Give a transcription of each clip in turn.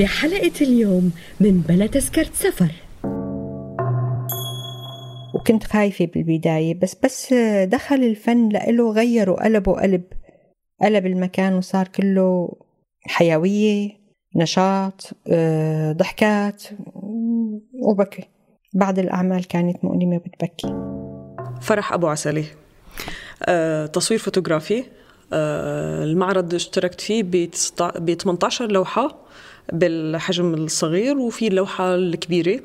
بحلقة اليوم من بلا تذكرة سفر. وكنت خايفة بالبداية بس بس دخل الفن لإله غير وقلبه قلب قلب المكان وصار كله حيوية نشاط آه، ضحكات وبكي. بعض الأعمال كانت مؤلمة بتبكي فرح أبو عسلي. أه، تصوير فوتوغرافي. أه، المعرض اشتركت فيه ب 18 لوحة. بالحجم الصغير وفي اللوحة الكبيرة.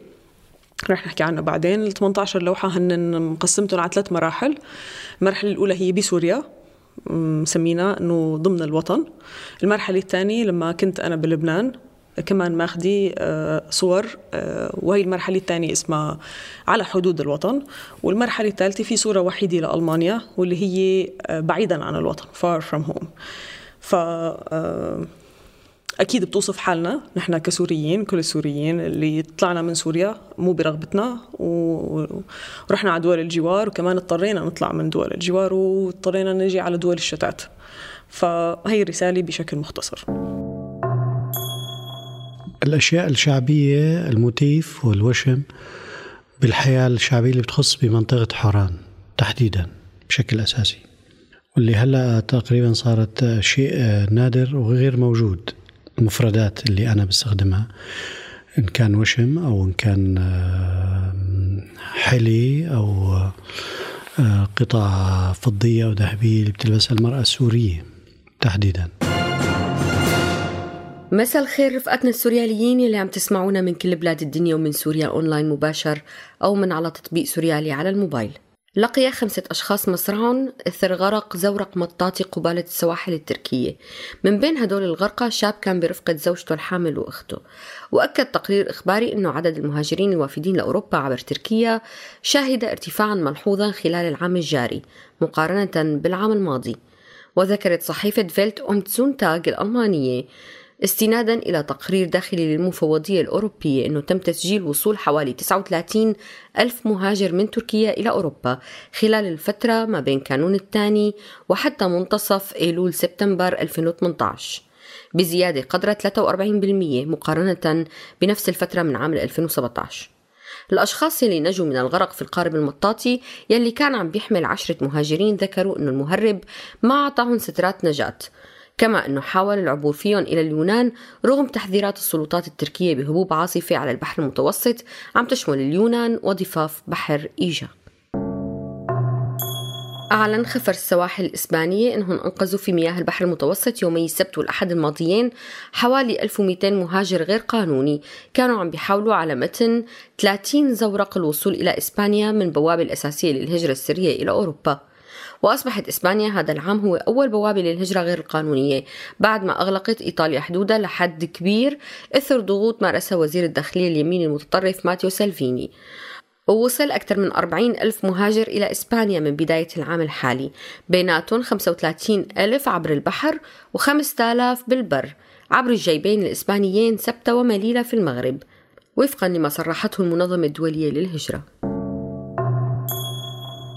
رح نحكي عنها بعدين. ال 18 لوحة هن مقسمتهم على ثلاث مراحل. المرحلة الأولى هي بسوريا مسمينا إنه ضمن الوطن. المرحلة الثانية لما كنت أنا بلبنان كمان ماخدي آه، صور آه، وهي المرحلة الثانية اسمها على حدود الوطن. والمرحلة الثالثة في صورة وحيدة لألمانيا واللي هي آه، بعيدا عن الوطن far from home. ف أكيد بتوصف حالنا. نحن كسوريين كل السوريين اللي طلعنا من سوريا مو برغبتنا ورحنا على دول الجوار وكمان اضطرينا نطلع من دول الجوار واضطرينا نجي على دول الشتات. فهي رسالة بشكل مختصر. الأشياء الشعبية الموتيف والوشم بالحياة الشعبية اللي بتخص بمنطقة حوران تحديدا بشكل أساسي واللي هلأ تقريبا صارت شيء نادر وغير موجود. المفردات اللي أنا بستخدمها إن كان وشم أو إن كان حلي أو آه، قطع فضية أو ذهبية اللي بتلبسها المرأة السورية تحديدا. مساء الخير رفقاتنا السورياليين اللي عم تسمعونا من كل بلاد الدنيا ومن سوريا أونلاين مباشر أو من على تطبيق سوريالي على الموبايل. لقي خمسة أشخاص مصرعهم إثر غرق زورق مطاطي قبالة السواحل التركية. من بين هدول الغرقى شاب كان برفقة زوجته الحامل وأخته. وأكد تقرير إخباري أنه عدد المهاجرين الوافدين لأوروبا عبر تركيا شهد ارتفاعا ملحوظا خلال العام الجاري مقارنة بالعام الماضي. وذكرت صحيفة فيلت أومتسونتاغ الألمانية استنادا إلى تقرير داخلي للمفوضية الأوروبية أنه تم تسجيل وصول حوالي 39 ألف مهاجر من تركيا إلى أوروبا خلال الفترة ما بين كانون الثاني وحتى منتصف أيلول سبتمبر 2018 بزيادة قدر 43% مقارنة بنفس الفترة من عام 2017 الأشخاص اللي نجوا من الغرق في القارب المطاطي يلي كان عم بيحمل عشرة مهاجرين ذكروا أنه المهرب ما أعطاهم سترات نجاة كما أنه حاول العبور فيهم إلى اليونان رغم تحذيرات السلطات التركية بهبوب عاصفة على البحر المتوسط عم تشمل اليونان وضفاف بحر إيجا. أعلن خفر السواحل الإسبانية أنهم أنقذوا في مياه البحر المتوسط يومي السبت والأحد الماضيين حوالي 1200 مهاجر غير قانوني. كانوا عم بيحاولوا على متن 30 زورق الوصول إلى إسبانيا من بوابة الأساسية للهجرة السرية إلى أوروبا. وأصبحت إسبانيا هذا العام هو أول بوابة للهجرة غير القانونية. بعد ما أغلقت إيطاليا حدودها لحد كبير إثر ضغوط مارسها وزير الداخلية اليمين المتطرف ماتيو سالفيني. ووصل أكثر من 40 ألف مهاجر إلى إسبانيا من بداية العام الحالي. بيناتهم 35 ألف عبر البحر و5000 بالبر عبر الجيبين الإسبانيين سبتة ومليلة في المغرب وفقا لما صرحته المنظمة الدولية للهجرة.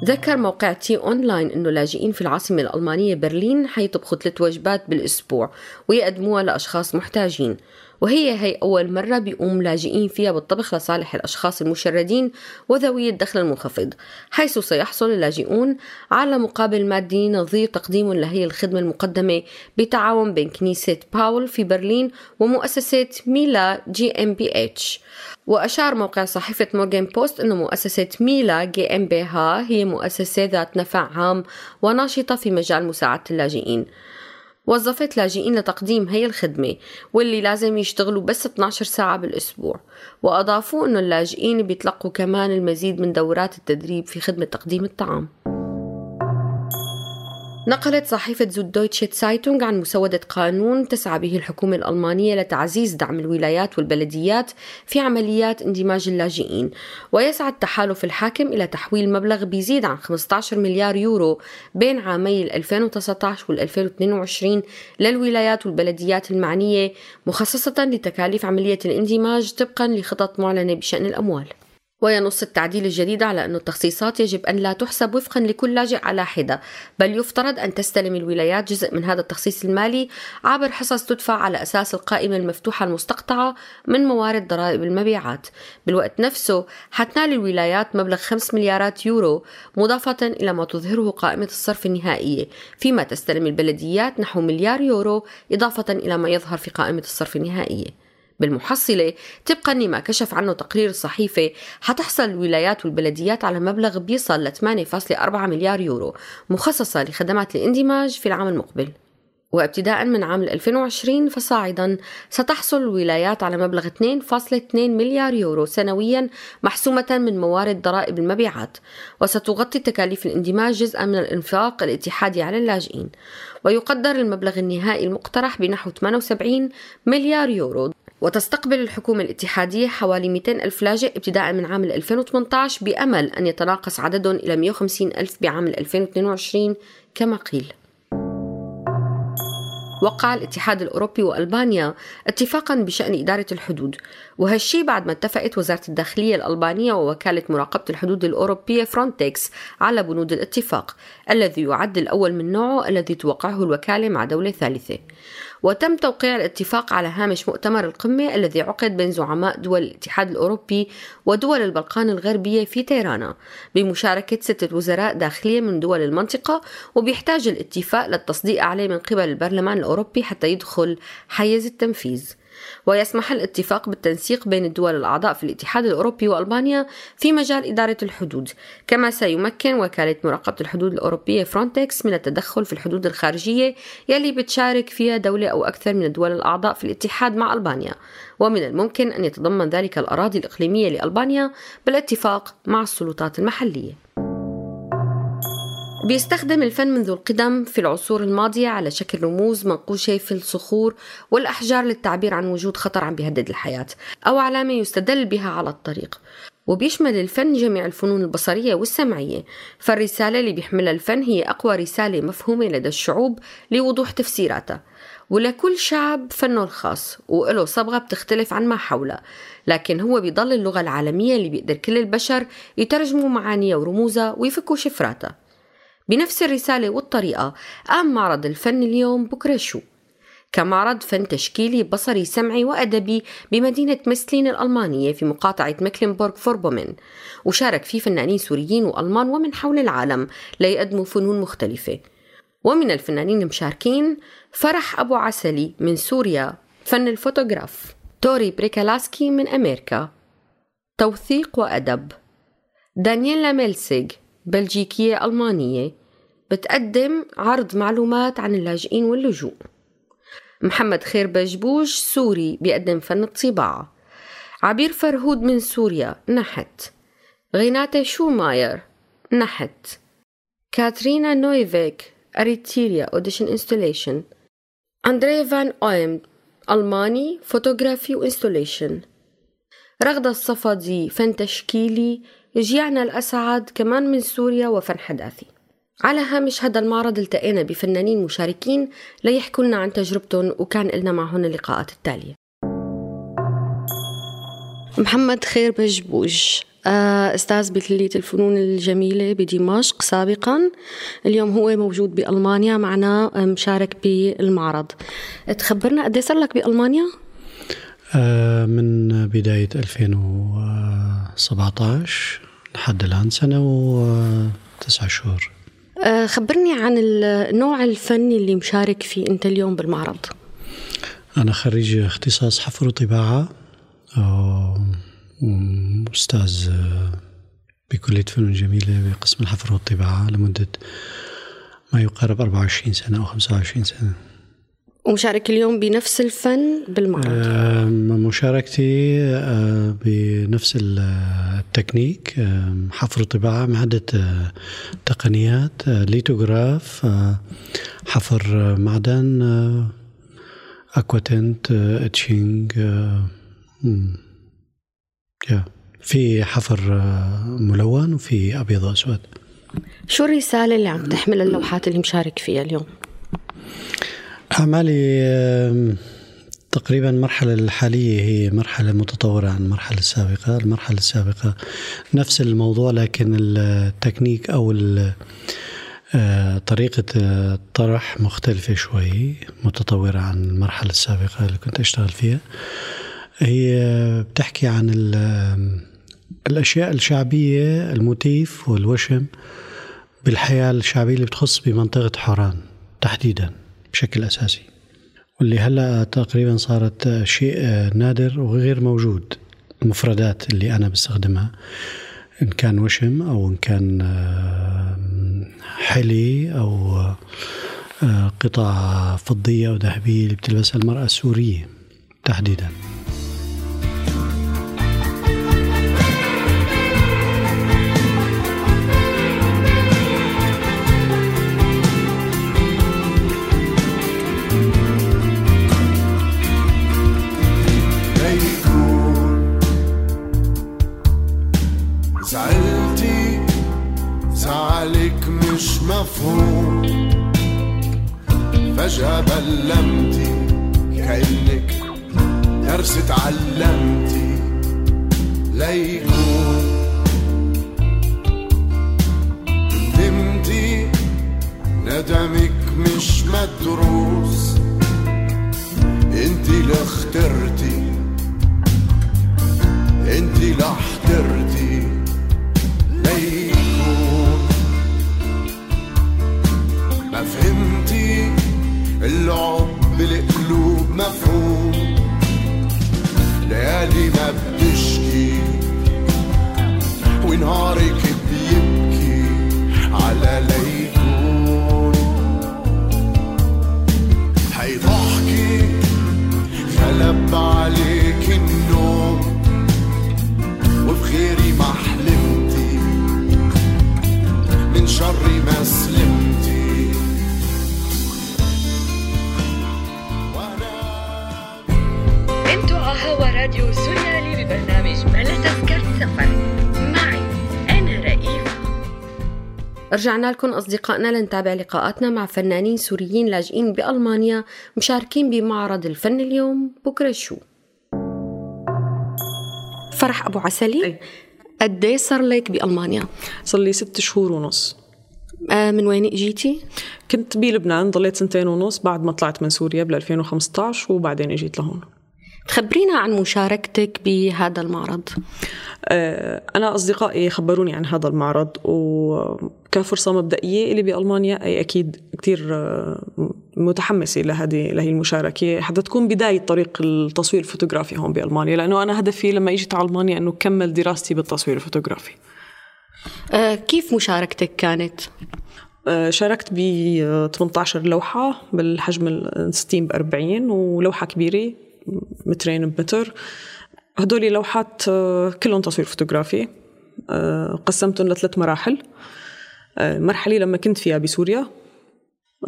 ذكر موقع T-Online أنه لاجئين في العاصمة الألمانية برلين حيطبخوا ثلاث وجبات بالأسبوع ويقدموها لأشخاص محتاجين. وهي هي أول مرة بيقوم لاجئين فيها بالطبخ لصالح الأشخاص المشردين وذوي الدخل المنخفض حيث سيحصل اللاجئون على مقابل مادي نظير تقديم لهي الخدمة المقدمة بتعاون بين كنيسة باول في برلين ومؤسسة ميلا GmbH. وأشار موقع صحيفة Morgenpost أن مؤسسة ميلا GmbH هي مؤسسة ذات نفع عام وناشطة في مجال مساعدة اللاجئين. وظفت لاجئين لتقديم هي الخدمة واللي لازم يشتغلوا بس 12 ساعة بالأسبوع. وأضافوا أنه اللاجئين بيتلقوا كمان المزيد من دورات التدريب في خدمة تقديم الطعام. نقلت صحيفة زودويتشي تسايتونغ عن مسودة قانون تسعى به الحكومة الألمانية لتعزيز دعم الولايات والبلديات في عمليات اندماج اللاجئين. ويسعى التحالف الحاكم إلى تحويل مبلغ بيزيد عن 15 مليار يورو بين عامي 2019 وال 2022 للولايات والبلديات المعنية مخصصة لتكاليف عملية الاندماج طبقا لخطط معلنة بشأن الأموال. وينص التعديل الجديد على أن التخصيصات يجب أن لا تحسب وفقا لكل لاجئ على حدة بل يفترض أن تستلم الولايات جزء من هذا التخصيص المالي عبر حصص تدفع على أساس القائمة المفتوحة المستقطعة من موارد ضرائب المبيعات. بالوقت نفسه حتنال الولايات مبلغ 5 مليارات يورو مضافة إلى ما تظهره قائمة الصرف النهائية. فيما تستلم البلديات نحو مليار يورو إضافة إلى ما يظهر في قائمة الصرف النهائية. بالمحصلة طبقا لما كشف عنه تقرير الصحيفة حتحصل الولايات والبلديات على مبلغ بيصل ل 8.4 مليار يورو مخصصة لخدمات الاندماج في العام المقبل. وابتداء من عام 2020 فصاعدا ستحصل الولايات على مبلغ 2.2 مليار يورو سنويا محسومة من موارد ضرائب المبيعات. وستغطي تكاليف الاندماج جزءا من الإنفاق الاتحادي على اللاجئين. ويقدر المبلغ النهائي المقترح بنحو 78 مليار يورو. وتستقبل الحكومة الاتحادية حوالي 200 ألف لاجئ ابتداء من عام 2018 بأمل أن يتناقص عددهم إلى 150 ألف بعام 2022 كما قيل. وقع الاتحاد الأوروبي وألبانيا اتفاقا بشأن إدارة الحدود وهالشي بعد ما اتفقت وزارة الداخلية الألبانية ووكالة مراقبة الحدود الأوروبية فرونتكس على بنود الاتفاق الذي يعد الأول من نوعه الذي توقعه الوكالة مع دولة ثالثة. وتم توقيع الاتفاق على هامش مؤتمر القمة الذي عقد بين زعماء دول الاتحاد الأوروبي ودول البلقان الغربية في تيرانا بمشاركة ستة وزراء داخلية من دول المنطقة وبيحتاج الاتفاق للتصديق عليه من قبل البرلمان الأوروبي حتى يدخل حيز التنفيذ. ويسمح الاتفاق بالتنسيق بين الدول الأعضاء في الاتحاد الأوروبي وألبانيا في مجال إدارة الحدود كما سيمكن وكالة مراقبة الحدود الأوروبية فرونتكس من التدخل في الحدود الخارجية يلي بتشارك فيها دولة أو أكثر من الدول الأعضاء في الاتحاد مع ألبانيا. ومن الممكن أن يتضمن ذلك الأراضي الإقليمية لألبانيا بالاتفاق مع السلطات المحلية. بيستخدم الفن منذ القدم في العصور الماضية على شكل رموز منقوشة في الصخور والأحجار للتعبير عن وجود خطر عم بيهدد الحياة أو علامة يستدل بها على الطريق. وبيشمل الفن جميع الفنون البصرية والسمعية. فالرسالة اللي بيحملها الفن هي أقوى رسالة مفهومة لدى الشعوب لوضوح تفسيراتها. ولكل شعب فنه الخاص وله صبغة بتختلف عن ما حوله. لكن هو بيضل اللغة العالمية اللي بيقدر كل البشر يترجموا معانيها ورموزها ويفكوا شفراتها. بنفس الرسالة والطريقة. قام معرض الفن اليوم بكرة شو؟ كمعرض فن تشكيلي بصري سمعي وأدبي بمدينة مسلين الألمانية في مقاطعة مكلنبورغ فوربومن. وشارك فيه فنانين سوريين وألمان ومن حول العالم ليقدموا فنون مختلفة. ومن الفنانين المشاركين فرح أبو عسلي من سوريا فن الفوتوغراف. توري بريكالاسكي من أمريكا. توثيق وأدب. دانييلا ميلسيغ بلجيكية ألمانية. بتقدم عرض معلومات عن اللاجئين واللجوء. محمد خير بجبوج سوري بيقدم فن الطباعة. عبير فرهود من سوريا نحت. غيناتي شوماير نحت. كاترينا نويفيك أريتيريا أوديشن إنستوليشن أندري فان أويم ألماني فوتوغرافي وإنستوليشن رغدة الصفدي فن تشكيلي. جيعنا الأسعد كمان من سوريا وفن حداثي. على هامش هذا المعرض التقينا بفنانين مشاركين ليحكوا لنا عن تجربتهم وكان لنا معهم اللقاءات التالية. محمد خير بجبوج آه، أستاذ بكلية الفنون الجميلة بدمشق سابقا. اليوم هو موجود بألمانيا معنا مشارك بالمعرض. تخبرنا قد صار لك بألمانيا؟ آه، من بداية 2017 لحد الآن سنة وتسعة شهور. آه، خبرني عن النوع الفني اللي مشارك فيه أنت اليوم بالمعرض. أنا خريج اختصاص حفر وطباعة آه، أستاذ بكلية فنون جميلة بقسم الحفر والطباعة لمدة ما يقارب 24 سنة أو 25 سنة. ومشارك اليوم بنفس الفن بالمعرض مشاركتي آه، بنفس التكنيك حفر طباعة مع عدة آه، تقنيات آه، lithograph حفر معدن aquatint etching في حفر ملون وفي أبيض وأسود. شو الرسالة اللي عم تحمل اللوحات اللي مشارك فيها اليوم؟ أعمالي تقريبا المرحلة الحالية هي مرحلة متطورة عن المرحلة السابقة. المرحلة السابقة نفس الموضوع لكن التكنيك أو آه، طريقة الطرح مختلفة شوي متطورة عن المرحلة السابقة اللي كنت أشتغل فيها. هي بتحكي عن الأشياء الشعبية الموتيف والوشم بالحياة الشعبية اللي بتخص بمنطقة حوران تحديدا. بشكل أساسي. واللي هلأ تقريبا صارت شيء نادر وغير موجود. المفردات اللي أنا بستخدمها إن كان وشم أو إن كان حلي أو قطع فضية أو ذهبية اللي بتلبسها المرأة السورية تحديداً. فجأة بلمتي كأنك درس تعلمتي ليكون ندمتي. ندمك مش مدروس. انتي اللي اخترتي. ونهارك بيبكي على ليكون هيضحكي غلب عليك النوم. وبخيري ما حلمتي من شري ما سلمتي. هوا راديو سوريالي ببرنامج بلا تذكرة سفر. رجعنا لكم أصدقائنا لنتابع لقاءاتنا مع فنانين سوريين لاجئين بألمانيا مشاركين بمعرض الفن اليوم بكرة شو. فرح أبو عسلي. قد إيه صار لك بألمانيا؟ صار لي ست شهور ونص. آه من وين إجيتي؟ كنت بلبنان ضليت سنتين ونص بعد ما طلعت من سوريا بال 2015 وبعدين إجيت لهون. خبرينا عن مشاركتك بهذا المعرض. آه، أنا أصدقائي خبروني عن هذا المعرض وكفرصة مبدئية اللي بألمانيا أي أكيد كتير آه، متحمسة لهذه لهي المشاركة. حتى تكون بداية طريق التصوير الفوتوغرافي هون بألمانيا لأنه أنا هدفي لما إجيت على ألمانيا أنه كمل دراستي بالتصوير الفوتوغرافي. آه، كيف مشاركتك كانت؟ شاركت ب 18 لوحة بالحجم ال 60 ب 40 ولوحة كبيرة. مترين بمتر هدول لوحات آه، كلهم تصوير فوتوغرافي. آه، قسمتهم لثلاث مراحل. آه، لما كنت فيها بسوريا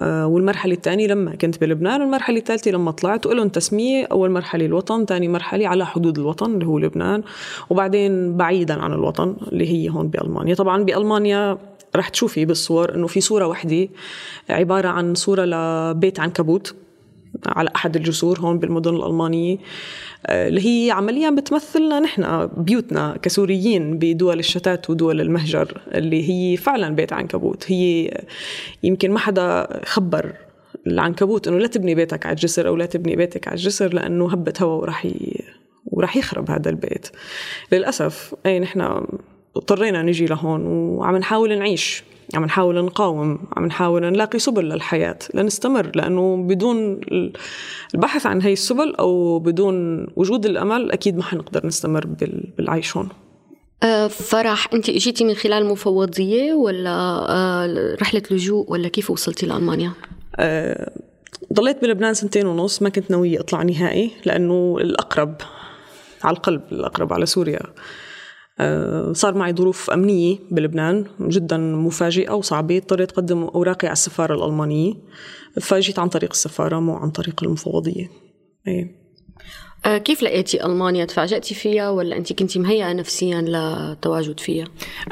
والمرحلة الثانية لما كنت بلبنان والمرحلة الثالثة لما طلعت ولهم تسمية. أول مرحلة الوطن ثاني مرحلة على حدود الوطن اللي هو لبنان وبعدين بعيدا عن الوطن اللي هي هون بألمانيا. طبعا بألمانيا رح تشوفي بالصور إنه في صورة وحدة عبارة عن صورة لبيت عنكبوت. على أحد الجسور هون بالمدن الألمانية آه، اللي هي عمليا بتمثلنا نحن بيوتنا كسوريين بدول الشتات ودول المهجر اللي هي فعلا بيت عنكبوت. هي يمكن ما حدا خبر العنكبوت إنه لا تبني بيتك على الجسر أو لا تبني بيتك على الجسر لأنه هبة هوا وراح وراح يخرب هذا البيت. للأسف أي نحن اضطرينا نجي لهون وعم نحاول نعيش عم نحاول نقاوم عم نحاول نلاقي سبل للحياة لنستمر لأنه بدون البحث عن هي السبل أو بدون وجود الأمل أكيد ما حنقدر نستمر بالعيش هون أه، فرح أنت إجيتي من خلال مفوضية ولا أه، رحلة لجوء ولا كيف وصلتي لألمانيا؟ أه، ضليت بلبنان سنتين ونص ما كنت ناوية أطلع نهائي لأنه الأقرب على القلب الأقرب على سوريا آه، صار معي ظروف أمنية بلبنان جدا مفاجئة وصعبة. اضطريت أقدم أوراقي على السفارة الألمانية. فجيت عن طريق السفارة مو عن طريق المفوضية. أي. آه، كيف لقيتي ألمانيا؟ تفاجأتي فيها ولا أنت كنتي مهيئة نفسيا للتواجد فيها؟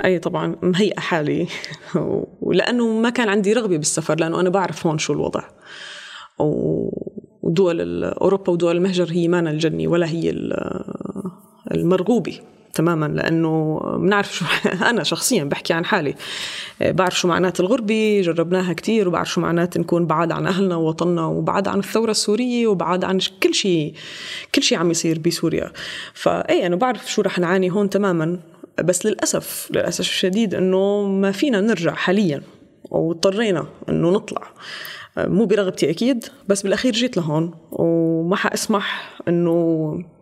أي طبعا مهيئة حالي. ولأنه ما كان عندي رغبة بالسفر لأنه أنا بعرف هون شو الوضع. ودول أوروبا ودول المهجر هي مانا الجنة ولا هي المرغوبة. تماما لأنه بنعرف شو أنا شخصيا بحكي عن حالي. بعرف شو معنات الغربة جربناها كثير وبعرف شو معنات نكون بعاد عن أهلنا ووطننا وبعاد عن الثورة السورية وبعاد عن كل شيء كل شيء عم يصير بسوريا. فاي أنا بعرف شو رح نعاني هون تماما. بس للأسف للأسف الشديد إنه ما فينا نرجع حاليا واضطرينا إنه نطلع. مو برغبتي أكيد بس بالأخير جيت لهون وما حأسمح إنه آه،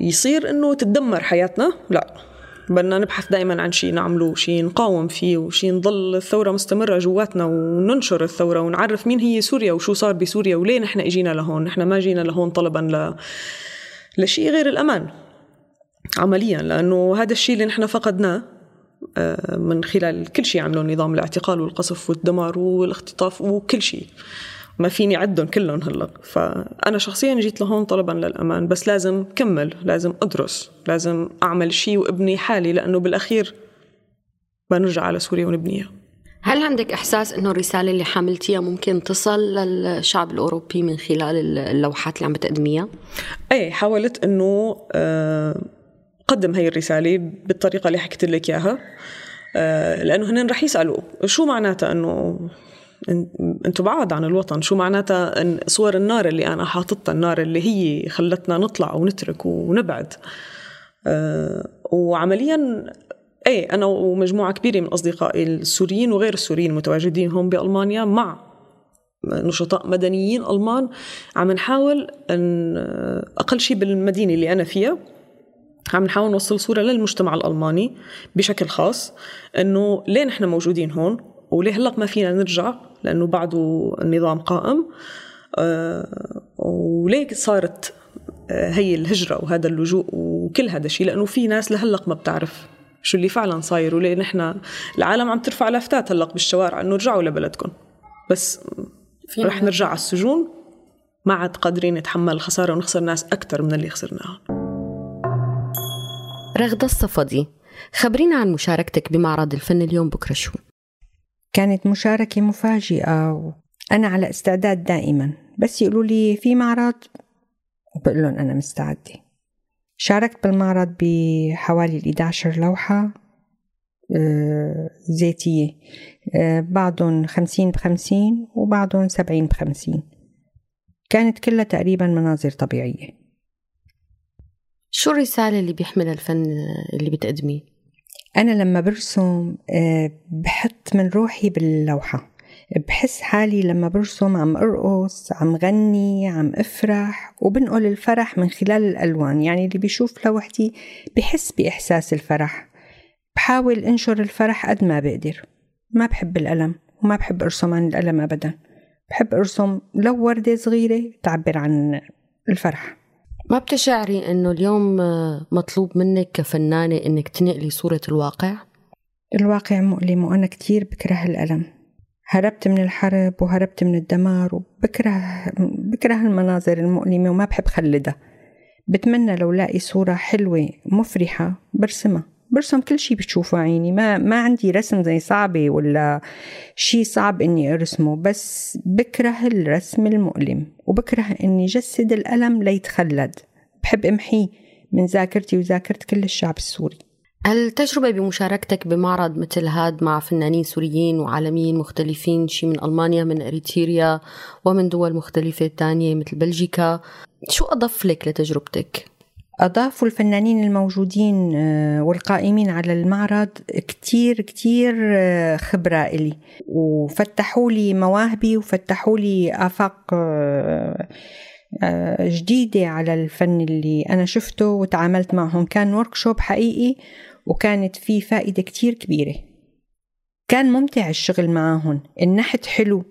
يصير إنه تتدمر حياتنا؟ لا. بدنا نبحث دائما عن شيء نعمله شيء نقاوم فيه وشيء نضل الثورة مستمرة جواتنا وننشر الثورة ونعرف مين هي سوريا وشو صار بسوريا وليه نحن إجينا لهون. نحن ما جينا لهون طلبا ل... لشيء غير الأمان عمليا لأنه هذا الشيء اللي نحن فقدناه آه، من خلال كل شيء عمله نظام الاعتقال والقصف والدمار والاختطاف وكل شيء ما فيني عدهم كلهم هلا. فأنا شخصيا جيت لهون طلبا للأمان بس لازم كمل لازم أدرس لازم أعمل شيء وابني حالي لأنه بالأخير بنرجع على سوريا ونبنيها هل عندك إحساس إنه الرسالة اللي حملتيها ممكن تصل للشعب الأوروبي من خلال اللوحات اللي عم بتقدميها؟ إيه حاولت إنه آه، قدم هي الرسالة بالطريقة اللي حكيت لك إياها. آه، لأنه هن رح يسألوا شو معناتها إنه أنتم بعاد عن الوطن. شو معناتها؟ صور النار اللي أنا حاططها النار اللي هي خلتنا نطلع ونترك ونبعد. أه وعمليا إيه أنا ومجموعة كبيرة من أصدقائي السوريين وغير السوريين المتواجدين هون بألمانيا مع نشطاء مدنيين ألمان عم نحاول إن أقل شيء بالمدينة اللي أنا فيها عم نحاول نوصل صورة للمجتمع الألماني بشكل خاص إنه ليه نحن موجودين هون؟ وليه هلق ما فينا نرجع؟ لأنه بعده النظام قائم. آه، وليه صارت آه، هي الهجرة وهذا اللجوء وكل هذا الشيء لأنه في ناس لهلق ما بتعرف شو اللي فعلا صاير. وليه نحن العالم عم ترفع لافتات هلق بالشوارع إنه رجعوا لبلدكم. بس رح نرجع على السجون. ما عاد قادرين نتحمل الخسارة ونخسر ناس أكثر من اللي خسرناها. رغدة الصفدي خبرينا عن مشاركتك بمعرض الفن اليوم بكرة شو؟ كانت مشاركة مفاجئة وأنا على استعداد دائما. بس يقولوا لي في معرض؟ بقول لهم أنا مستعدة. شاركت بالمعرض بحوالي 11 لوحة آه، زيتية آه، بعضهم خمسين بخمسين وبعضهم سبعين بخمسين. كانت كلها تقريبا مناظر طبيعية. شو الرسالة اللي بيحملها الفن اللي بتقدميه؟ أنا لما برسم آه، بحط من روحي باللوحة. بحس حالي لما برسم عم أرقص عم غني عم أفرح وبنقل الفرح من خلال الألوان. يعني اللي بيشوف لوحتي بحس بإحساس الفرح. بحاول أنشر الفرح قد ما بقدر. ما بحب الألم وما بحب أرسم عن الألم أبدا. بحب أرسم لو وردة صغيرة تعبر عن الفرح. ما بتشعري إنه اليوم مطلوب منك كفنانة إنك تنقلي صورة الواقع؟ الواقع مؤلم وأنا كتير بكره الألم. هربت من الحرب وهربت من الدمار وبكره بكره المناظر المؤلمة وما بحب خلدها. بتمنى لو لاقي صورة حلوة مفرحة برسمها. برسم كل شي بتشوفه عيني. ما ما عندي رسم زي صعبة ولا شي صعب إني أرسمه بس بكره الرسم المؤلم وبكره إني جسد الألم ليتخلد. بحب امحيه من ذاكرتي وذاكرة كل الشعب السوري. التجربة بمشاركتك بمعرض مثل هاد مع فنانين سوريين وعالميين مختلفين شي من ألمانيا من إريتريا ومن دول مختلفة تانية مثل بلجيكا. شو أضاف لك لتجربتك؟ أضافوا الفنانين الموجودين آه، والقائمين على المعرض كتير كتير آه، خبرة إلي. وفتحوا لي مواهبي وفتحوا لي آفاق آه، جديدة على الفن اللي أنا شفته وتعاملت معهم. كان وركشوب حقيقي وكانت فيه فائدة كتير كبيرة. كان ممتع الشغل معاهم النحت حلو.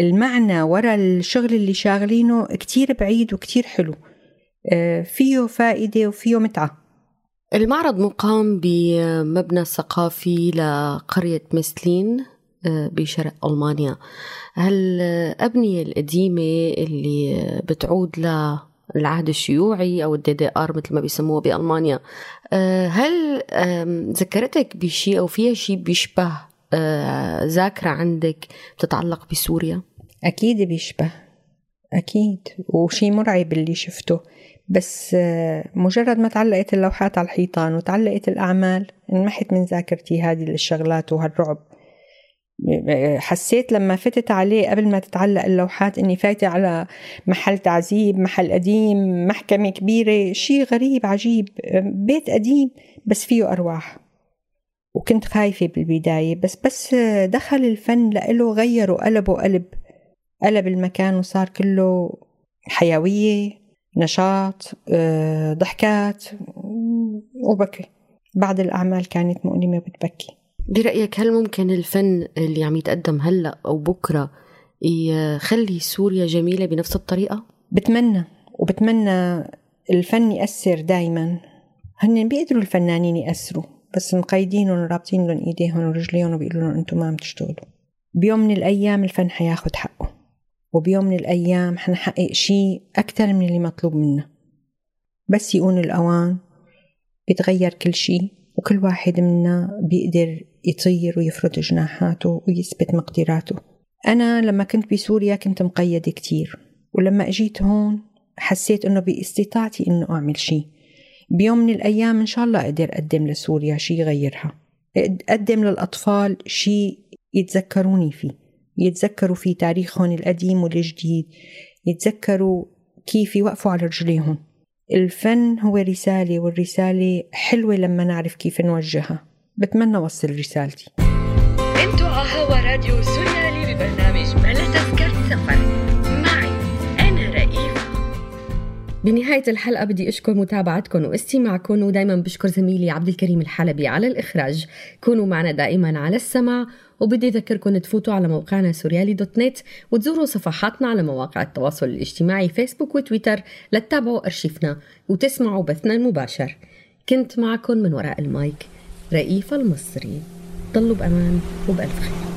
المعنى ورا الشغل اللي شاغلينه كتير بعيد وكتير حلو. فيه فائدة وفيه متعة. المعرض مقام بمبنى ثقافي لقرية مسلين آه، بشرق ألمانيا. هالأبنية القديمة اللي بتعود للعهد الشيوعي أو ال DDR مثل ما بيسموها بألمانيا آه، هل ذكرتك بشيء أو فيها شيء بيشبه ذاكرة عندك بتتعلق بسوريا؟ أكيد بيشبه. أكيد. وشي مرعب اللي شفته. بس آه، مجرد ما تعلقت اللوحات على الحيطان وتعلقت الأعمال انمحت من ذاكرتي هذه الشغلات وهالرعب. حسيت لما فتت عليه قبل ما تتعلق اللوحات إني فايتة على محل تعذيب محل قديم محكمة كبيرة شيء غريب عجيب. بيت قديم بس فيه أرواح. وكنت خايفة بالبداية بس بس دخل الفن لإله غيره قلبه قلب قلب المكان وصار كله حيوية. نشاط آه، ضحكات وبكي. بعض الأعمال كانت مؤلمة بتبكي برأيك هل ممكن الفن اللي عم يتقدم هلأ أو بكرة يخلي سوريا جميلة بنفس الطريقة؟ بتمنى وبتمنى الفن يأثر دايما. هن بيقدروا الفنانين يأثروا بس مقيدينهم ورابطين لهم إيديهم ورجليهم وبيقولوا لهم أنتم ما عم تشتغلوا. بيوم من الأيام الفن حياخد حقه. وبيوم من الأيام حنحقق شيء أكثر من اللي مطلوب منا بس يقون الأوان بيتغير كل شيء وكل واحد منا بيقدر يطير ويفرد جناحاته ويثبت مقدراته. أنا لما كنت بسوريا كنت مقيدة كتير ولما أجيت هون حسيت إنه باستطاعتي إنه أعمل شيء. بيوم من الأيام إن شاء الله أقدر أقدم لسوريا شيء يغيرها. أقدم للأطفال شيء يتذكروني فيه. يتذكروا في تاريخهم القديم والجديد يتذكروا كيف يوقفوا على رجليهم. الفن هو رسالة والرسالة حلوة لما نعرف كيف نوجهها. بتمنى وصل رسالتي. أنتوا على هوا راديو سوريالي ببرنامج بلا تذكرة سفر. معي أنا رئيفة. بنهاية الحلقة بدي أشكر متابعتكم واستماعكم ودايما بشكر زميلي عبد الكريم الحلبي على الإخراج. كونوا معنا دائما على السمع وبدي أذكركم تفوتوا على موقعنا سوريالي دوت نت وتزوروا صفحاتنا على مواقع التواصل الاجتماعي فيسبوك وتويتر لتتابعوا أرشيفنا وتسمعوا بثنا المباشر. كنت معكم من وراء المايك رئيفة المصري. ضلوا بأمان وبألف خير.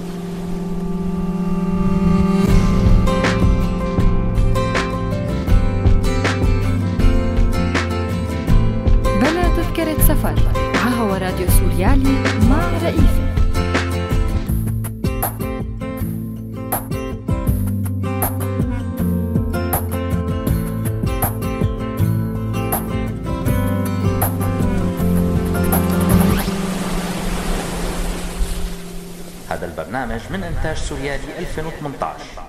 هذا البرنامج من إنتاج سوريالي 2018